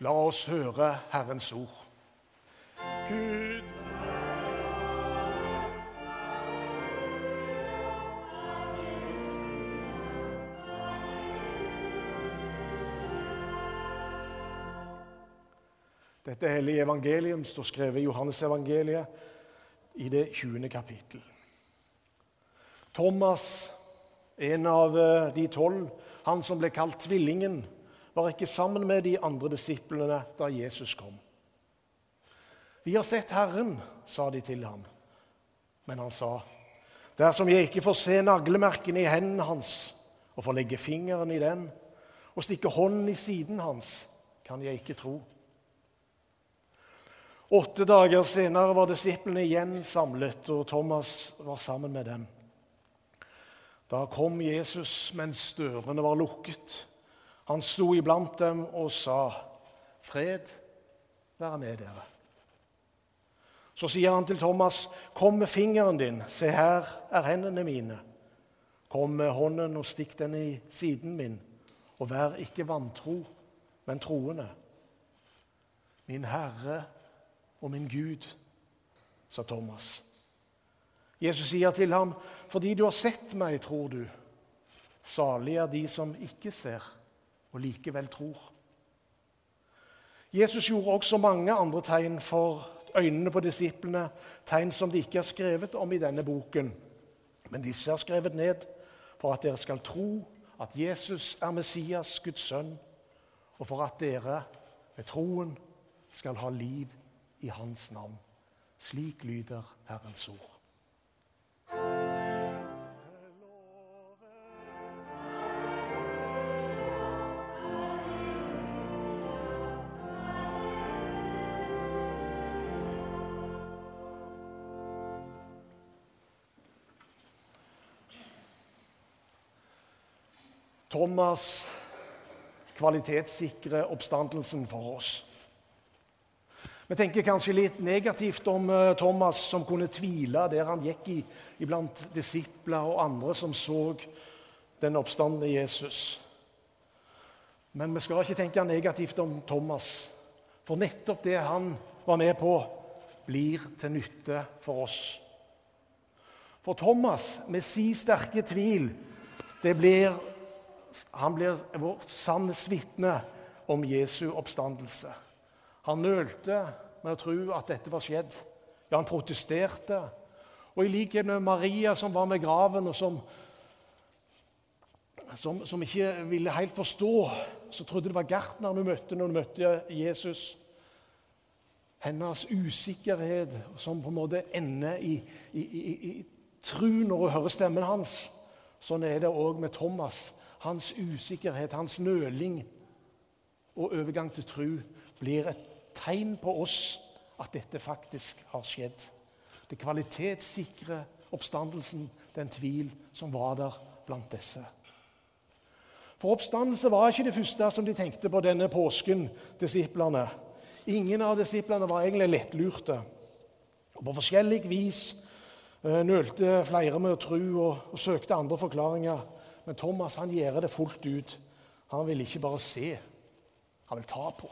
La oss høre Herrens ord. Gud Dette hellige evangelium står skrevet i Johannesevangeliet i det 20. kapittel. Thomas, en av eh, de tolv, han som ble kalt Tvillingen, var ikke sammen med de andre disiplene da Jesus kom. Vi har sett Herren, sa de til ham. Men han sa, dersom jeg ikke får se naglemerkene i hendene hans og får legge fingeren i den og stikke hånden i siden hans, kan jeg ikke tro. Åtte dager senere var disiplene igjen samlet, og Thomas var sammen med dem. Da kom Jesus mens dørene var lukket. Han sto iblant dem og sa, 'Fred være med dere.' Så sier han til Thomas, 'Kom med fingeren din. Se, her er hendene mine.' 'Kom med hånden og stikk den i siden min.' 'Og vær ikke vantro, men troende.' 'Min Herre og min Gud', sa Thomas. Jesus sier til ham, 'Fordi du har sett meg, tror du.' Salig er de som ikke ser og likevel tror. Jesus gjorde også mange andre tegn for øynene på disiplene, tegn som de ikke er skrevet om i denne boken. Men disse er skrevet ned for at dere skal tro at Jesus er Messias, Guds sønn, og for at dere ved troen skal ha liv i hans navn. Slik lyder Herrens ord. Thomas kvalitetssikrer oppstandelsen for oss. Vi tenker kanskje litt negativt om eh, Thomas, som kunne tvile der han gikk i, iblant disipler og andre som så den oppstandende Jesus. Men vi skal ikke tenke negativt om Thomas, for nettopp det han var med på, blir til nytte for oss. For Thomas, med si sterke tvil, det blir han blir vårt sannhetsvitne om Jesu oppstandelse. Han nølte med å tro at dette var skjedd. Ja, han protesterte. Og i likhet med Maria, som var med graven, og som, som, som ikke ville helt forstå, så trodde det var gartneren hun møtte når hun møtte Jesus. Hennes usikkerhet som på en måte ender i, i, i, i tru når hun hører stemmen hans. Sånn er det òg med Thomas hans usikkerhet, hans nøling og overgang til tru blir et tegn på oss at dette faktisk har skjedd. Det kvalitetssikrer oppstandelsen, den tvil som var der blant disse. For oppstandelse var ikke det første som de tenkte på denne påsken, disiplene. Ingen av disiplene var egentlig lettlurte. Og På forskjellig vis eh, nølte flere med å tro og, og søkte andre forklaringer. Men Thomas han gjør det fullt ut. Han vil ikke bare se, han vil ta på.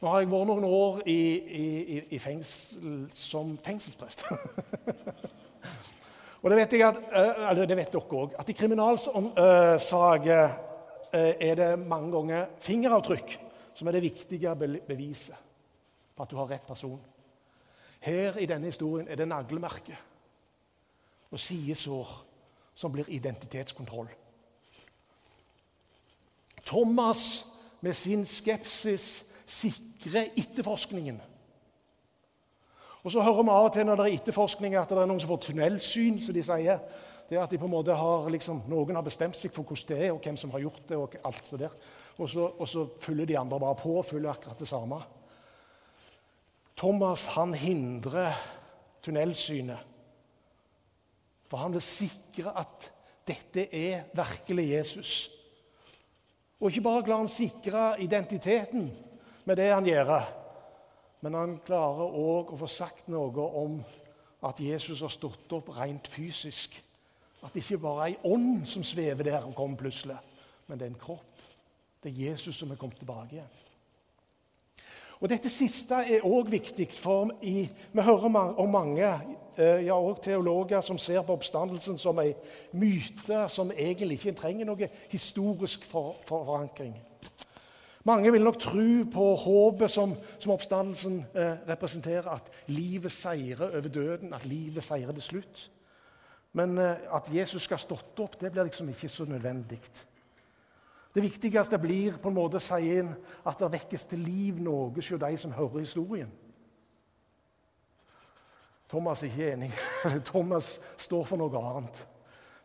Nå har jeg vært noen år i, i, i fengsel som fengselsprest. og det vet, jeg at, eh, eller det vet dere òg, at i kriminalsaker eh, er det mange ganger fingeravtrykk som er det viktige beviset på at du har rett person. Her i denne historien er det naglemerket og sidesår som blir identitetskontroll. Thomas med sin skepsis sikrer etterforskningen. Og Så hører vi av og til når det er etterforskning at det er noen som får tunnelsyn. som de sier. Det er at de på en måte har, liksom, Noen har bestemt seg for hvordan det er, og hvem som har gjort det. Og alt det der. Og så, og så følger de andre bare på og følger akkurat det samme. Thomas han hindrer tunnelsynet for han vil sikre at dette er virkelig Jesus. Og ikke bare klarer han sikre identiteten med det han gjør, men han klarer òg å få sagt noe om at Jesus har stått opp rent fysisk. At det ikke bare er ei ånd som svever der og kommer plutselig, men det er en kropp. Det er Jesus som er kommet tilbake igjen. Og Dette siste er òg viktig, for i, vi hører om mange eh, ja, og teologer som ser på oppstandelsen som en myte som egentlig ikke trenger noe historisk for, for forankring. Mange vil nok tro på håpet som, som oppstandelsen eh, representerer, at livet seirer over døden, at livet seirer til slutt. Men eh, at Jesus skal stått opp, det blir liksom ikke så nødvendig. Det viktigste blir på en måte å si inn at det vekkes til liv noe hos de som hører historien. Thomas er ikke enig. Thomas står for noe annet.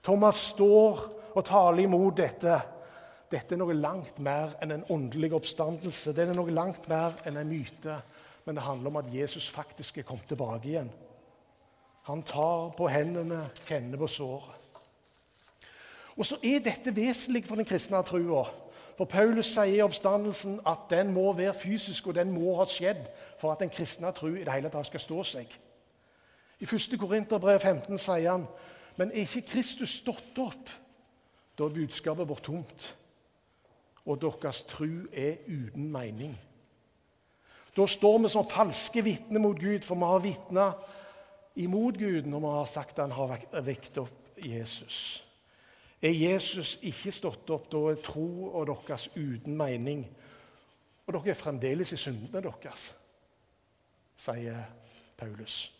Thomas står og taler imot dette. Dette er noe langt mer enn en åndelig oppstandelse. Det er noe langt mer enn en myte. Men det handler om at Jesus faktisk er kommet tilbake igjen. Han tar på hendene, kjenner på såret. Og så er dette vesentlig for den kristne trua. For Paulus sier i oppstandelsen at den må være fysisk, og den må ha skjedd for at den kristne tru i det hele tatt skal stå seg. I 1. Korinterbrev 15 sier han men er ikke Kristus stått opp? Da er budskapet vårt tomt, og deres tru er uten mening. Da står vi som falske vitner mot Gud, for vi har vitna imot Gud når vi har sagt at han har vekt opp Jesus. Er Jesus ikke stått opp, da er tro og deres uten mening. Og dere er fremdeles i syndene deres, sier Paulus.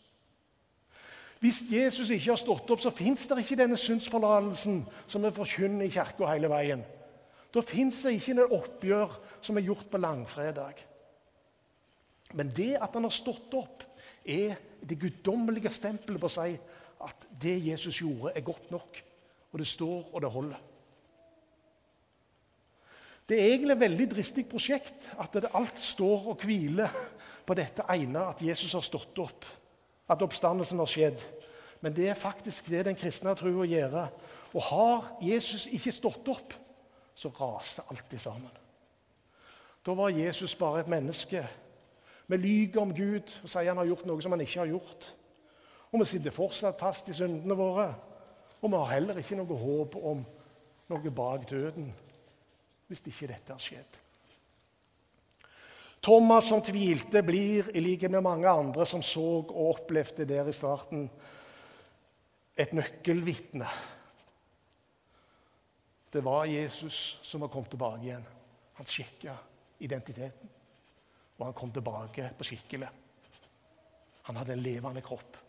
Hvis Jesus ikke har stått opp, så fins det ikke denne syndsforlatelsen som vi forkynner i kirka hele veien. Da fins det ikke noe oppgjør som er gjort på langfredag. Men det at han har stått opp, er det guddommelige stempelet på å si at det Jesus gjorde, er godt nok. Og det står, og det holder. Det er egentlig et veldig dristig prosjekt at det alt står og hviler på dette ene at Jesus har stått opp, at oppstandelsen har skjedd. Men det er faktisk det den kristne troa gjør. Og har Jesus ikke stått opp, så raser alt i sammen. Da var Jesus bare et menneske. Vi lyver om Gud og sier han har gjort noe som han ikke har gjort. Og vi sitter fortsatt fast i syndene våre. Og vi har heller ikke noe håp om noe bak døden hvis ikke dette har skjedd. Thomas som tvilte, blir i likhet med mange andre som så og opplevde der i starten, et nøkkelvitne. Det var Jesus som var kommet tilbake igjen. Han sjekka identiteten, og han kom tilbake på skikkelig. Han hadde en levende kropp.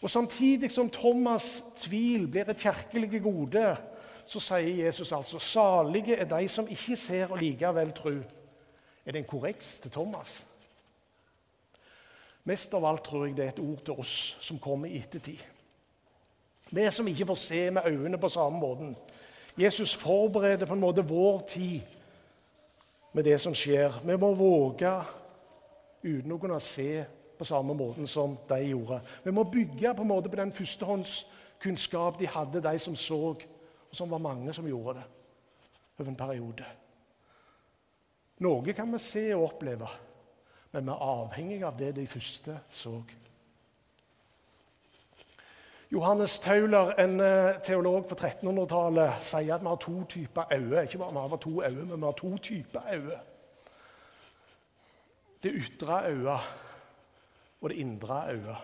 Og Samtidig som Thomas' tvil blir et kirkelig gode, så sier Jesus altså salige er de som ikke ser og likevel tror. Er det en korreks til Thomas? Mest av alt tror jeg det er et ord til oss som kommer i ettertid. Vi som ikke får se med øynene på samme måten. Jesus forbereder på en måte vår tid med det som skjer. Vi må våge, uten å kunne se på samme måten som de gjorde. Vi må bygge på en måte på den førstehåndskunnskap de hadde, de som så, og som var mange som gjorde det over en periode. Noe kan vi se og oppleve, men vi er avhengig av det de første så. Johannes Tauler, en eh, teolog på 1300-tallet, sier at vi har to typer øyne. Ikke bare vi har to øyne, men vi har to typer øyne. Det ytre øyet og det indre øyet.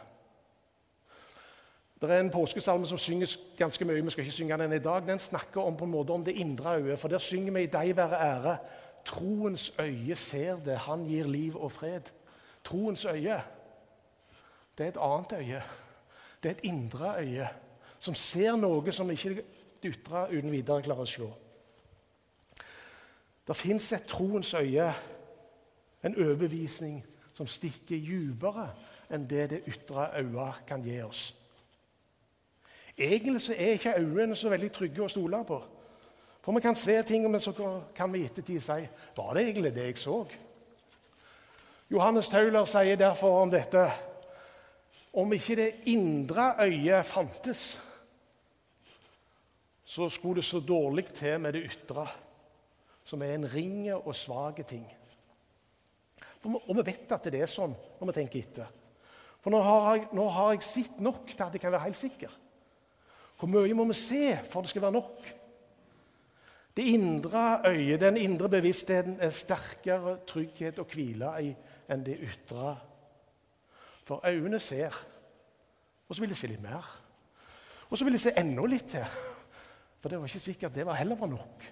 Det er en påskesalme som synges ganske mye. Vi skal ikke synge den i dag. Den snakker om på en måte om det indre øyet. For der synger vi i deg være ære. Troens øye ser det. Han gir liv og fred. Troens øye, det er et annet øye. Det er et indre øye som ser noe som ikke det ytre uten videre klarer å se. Det fins et troens øye, en overbevisning som stikker dypere enn det det ytre øyet kan gi oss. Egentlig så er ikke øynene så veldig trygge å stole på. For vi kan se ting, men så kan vi i ettertid si var det egentlig det jeg så? Johannes Tauler sier derfor om dette om ikke det indre øyet fantes, så skulle det så dårlig til med det ytre, som er en ring og svak ting. Og vi vet at det er sånn når vi tenker etter. For nå har, jeg, nå har jeg sett nok til at jeg kan være helt sikker. Hvor mye må vi se for det skal være nok? Det indre øyet, den indre bevisstheten, er sterkere trygghet og hvile i enn det ytre. For øynene ser, og så vil de se litt mer. Og så vil de se enda litt til. For det var ikke sikkert det var heller var nok.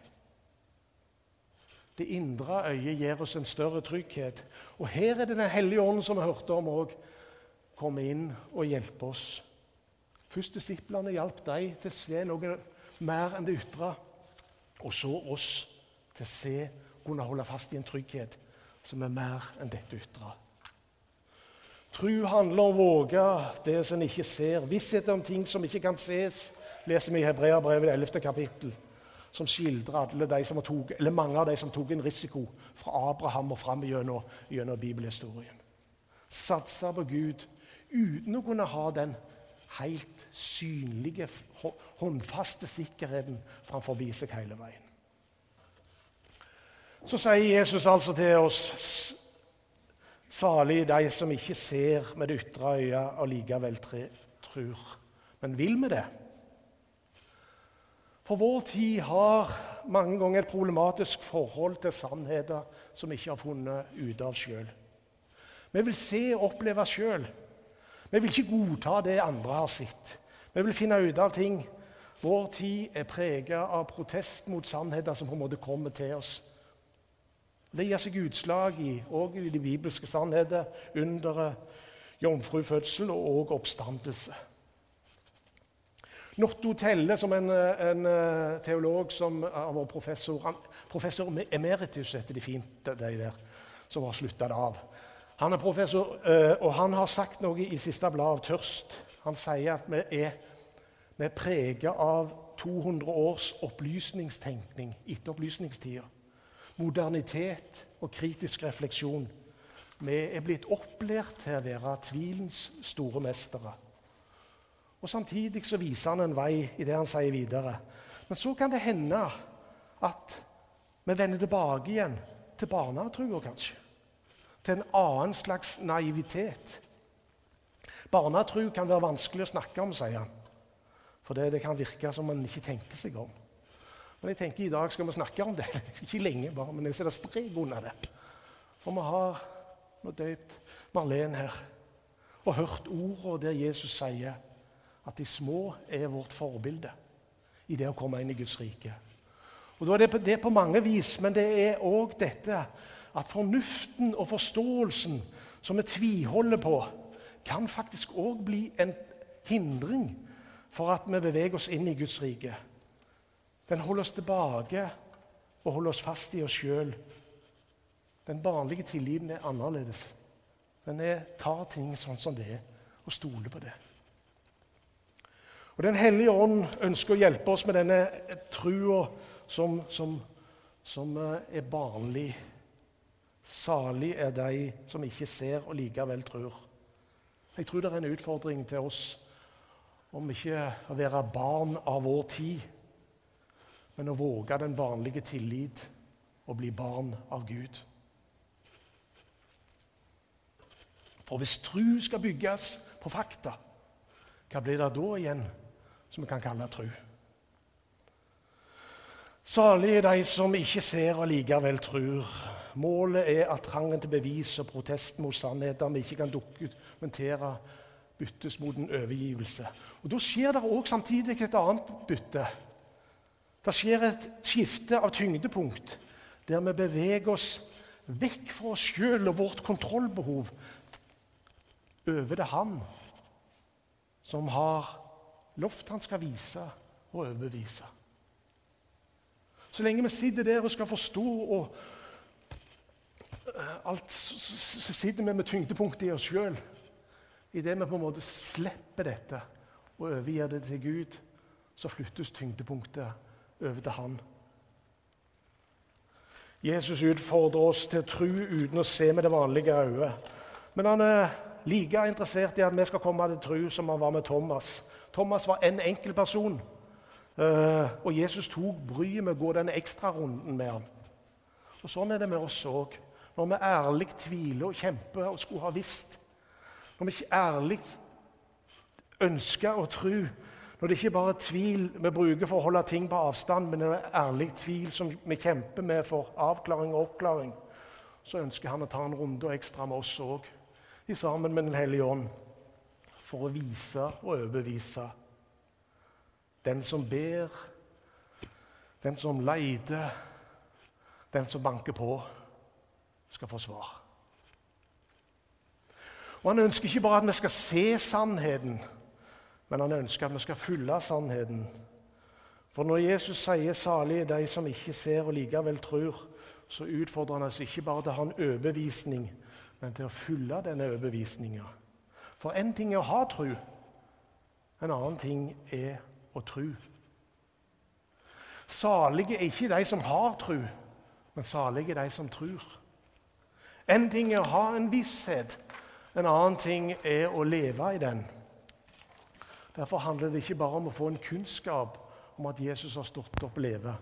Det indre øyet gir oss en større trygghet. Og her er det Den hellige ånden som vi hørte om òg, komme inn og hjelpe oss. Først disiplene hjalp dem til å se noe mer enn det ytre. Og så oss til å se, kunne holde fast i en trygghet som er mer enn dette ytre. Tru handler om å våge det som en ikke ser. Visshet om ting som ikke kan ses, leser vi i Hebreabrevet 11. kapittel, som skildrer alle de som tog, eller mange av de som tok en risiko fra Abraham og fram gjennom, gjennom bibelhistorien. Satsa på Gud uten å kunne ha den helt synlige, håndfaste sikkerheten framfor seg hele veien. Så sier Jesus altså til oss Salig de som ikke ser med det ytre øyet og likevel tror. Men vil vi det? For vår tid har mange ganger et problematisk forhold til sannheter som vi ikke har funnet ut av sjøl. Vi vil se og oppleve sjøl. Vi vil ikke godta det andre har sett. Vi vil finne ut av ting. Vår tid er preget av protest mot sannheter som på en måte kommer til oss. Det gir seg utslag i, også i de bibelske sannheter, underet, jomfrufødsel og oppstandelse. Notto Telle, som en, en eh, teolog som har vært professor Professor emeritus heter de fint, de der, som har slutta av. Han er professor, eh, og han har sagt noe i siste blad av Tørst. Han sier at vi er, vi er preget av 200 års opplysningstenkning etter opplysningstida. Modernitet og kritisk refleksjon. Vi er blitt opplært til å være tvilens store mestere. Og Samtidig så viser han en vei i det han sier videre. Men så kan det hende at vi vender tilbake igjen til barnetrua, kanskje til en annen slags naivitet. Barnetru kan være vanskelig å snakke om, sier han. For det, det kan virke som man ikke tenker seg om. Men jeg tenker i dag skal vi snakke om det. Ikke lenge, bare, men jeg setter strek under det. For vi har nå døpt Marlene her og hørt ordene der Jesus sier at de små er vårt forbilde i det å komme inn i Guds rike. Og da er det, det på mange vis, men det er òg dette at fornuften og forståelsen som vi tviholder på, kan faktisk òg bli en hindring for at vi beveger oss inn i Guds rike. Den holder oss tilbake og holder oss fast i oss sjøl. Den barnlige tilliten er annerledes. Den er tar ting sånn som det er, og stoler på det. Og Den hellige ånd ønsker å hjelpe oss med denne trua som, som, som eh, er barnlig Salig er de som ikke ser og likevel tror. Jeg tror det er en utfordring til oss om ikke å være barn av vår tid, men å våge den vanlige tillit og bli barn av Gud. For hvis tru skal bygges på fakta, hva blir det da igjen som vi kan kalle tru? Salige er de som ikke ser og likevel tror. Målet er at trangen til bevis og protest mot sannheter vi ikke kan dokumentere, byttes mot en overgivelse. Og Da skjer det òg samtidig et annet bytte. Det skjer et skifte av tyngdepunkt, der vi beveger oss vekk fra oss sjøl og vårt kontrollbehov over det Han som har lovt han skal vise og overbevise. Så lenge vi sitter der og skal forstå og alt, så sitter vi med tyngdepunktet i oss sjøl. Idet vi på en måte slipper dette og overgir det til Gud, så flyttes tyngdepunktet over til Han. Jesus utfordrer oss til å tro uten å se med det vanlige øyet. Men han er like interessert i at vi skal komme til tro som han var med Thomas. Thomas var en enkel person, eh, og Jesus tok bryet med å gå denne ekstrarunden med ham. Og Sånn er det med oss òg når vi ærlig tviler og kjemper og skulle ha visst, når vi ikke ærlig ønsker og tro, Når det ikke bare er tvil vi bruker for å holde ting på avstand, men det er ærlig tvil som vi kjemper med for avklaring og oppklaring, så ønsker han å ta en runde ekstra med oss òg, sammen med Den hellige ånd, for å vise og overbevise. Den som ber, den som leiter, den som banker på, skal få svar. Og Han ønsker ikke bare at vi skal se sannheten, men han ønsker at vi skal følge sannheten. For når Jesus sier 'salig de som ikke ser og likevel tror', så utfordrer han oss ikke bare til å ha en overbevisning, men til å følge denne overbevisninga. For én ting er å ha tro, en annen ting er å tro. Salige er ikke de som har tro, men salige er de som tror. En ting er å ha en visshet, en annen ting er å leve i den. Derfor handler det ikke bare om å få en kunnskap om at Jesus har stått opp og lever,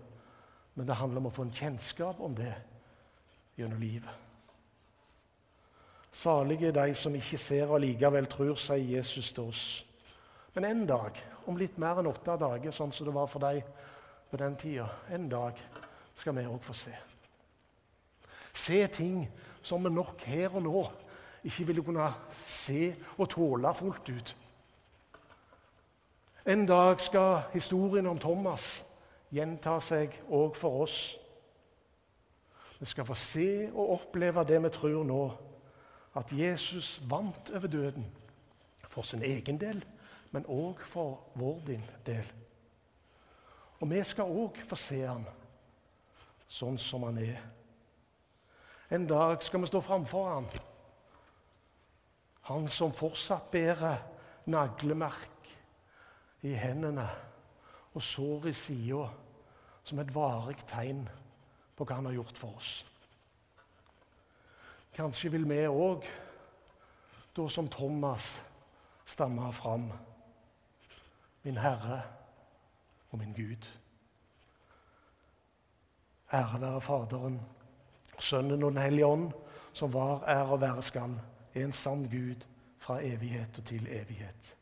men det handler om å få en kjennskap om det gjennom livet. Salige er de som ikke ser og likevel tror, sier Jesus til oss. Men en dag, om litt mer enn åtte dager, sånn som det var for deg på den tida, en dag skal vi òg få se. Se ting som vi nok her og nå ikke ville kunne se og tåle fullt ut. En dag skal historien om Thomas gjenta seg òg for oss. Vi skal få se og oppleve det vi tror nå, at Jesus vant over døden. For sin egen del, men òg for vår din del. Og vi skal òg få se ham sånn som han er. En dag skal vi stå framfor ham. Han som fortsatt bærer naglemerk i hendene og sår i sida som et varig tegn på hva han har gjort for oss. Kanskje vil vi òg, da som Thomas, stamme fram. Min Herre og min Gud. Ære være Faderen, Sønnen og Den hellige ånd, som var, er og være skal, en sann Gud fra evighet og til evighet.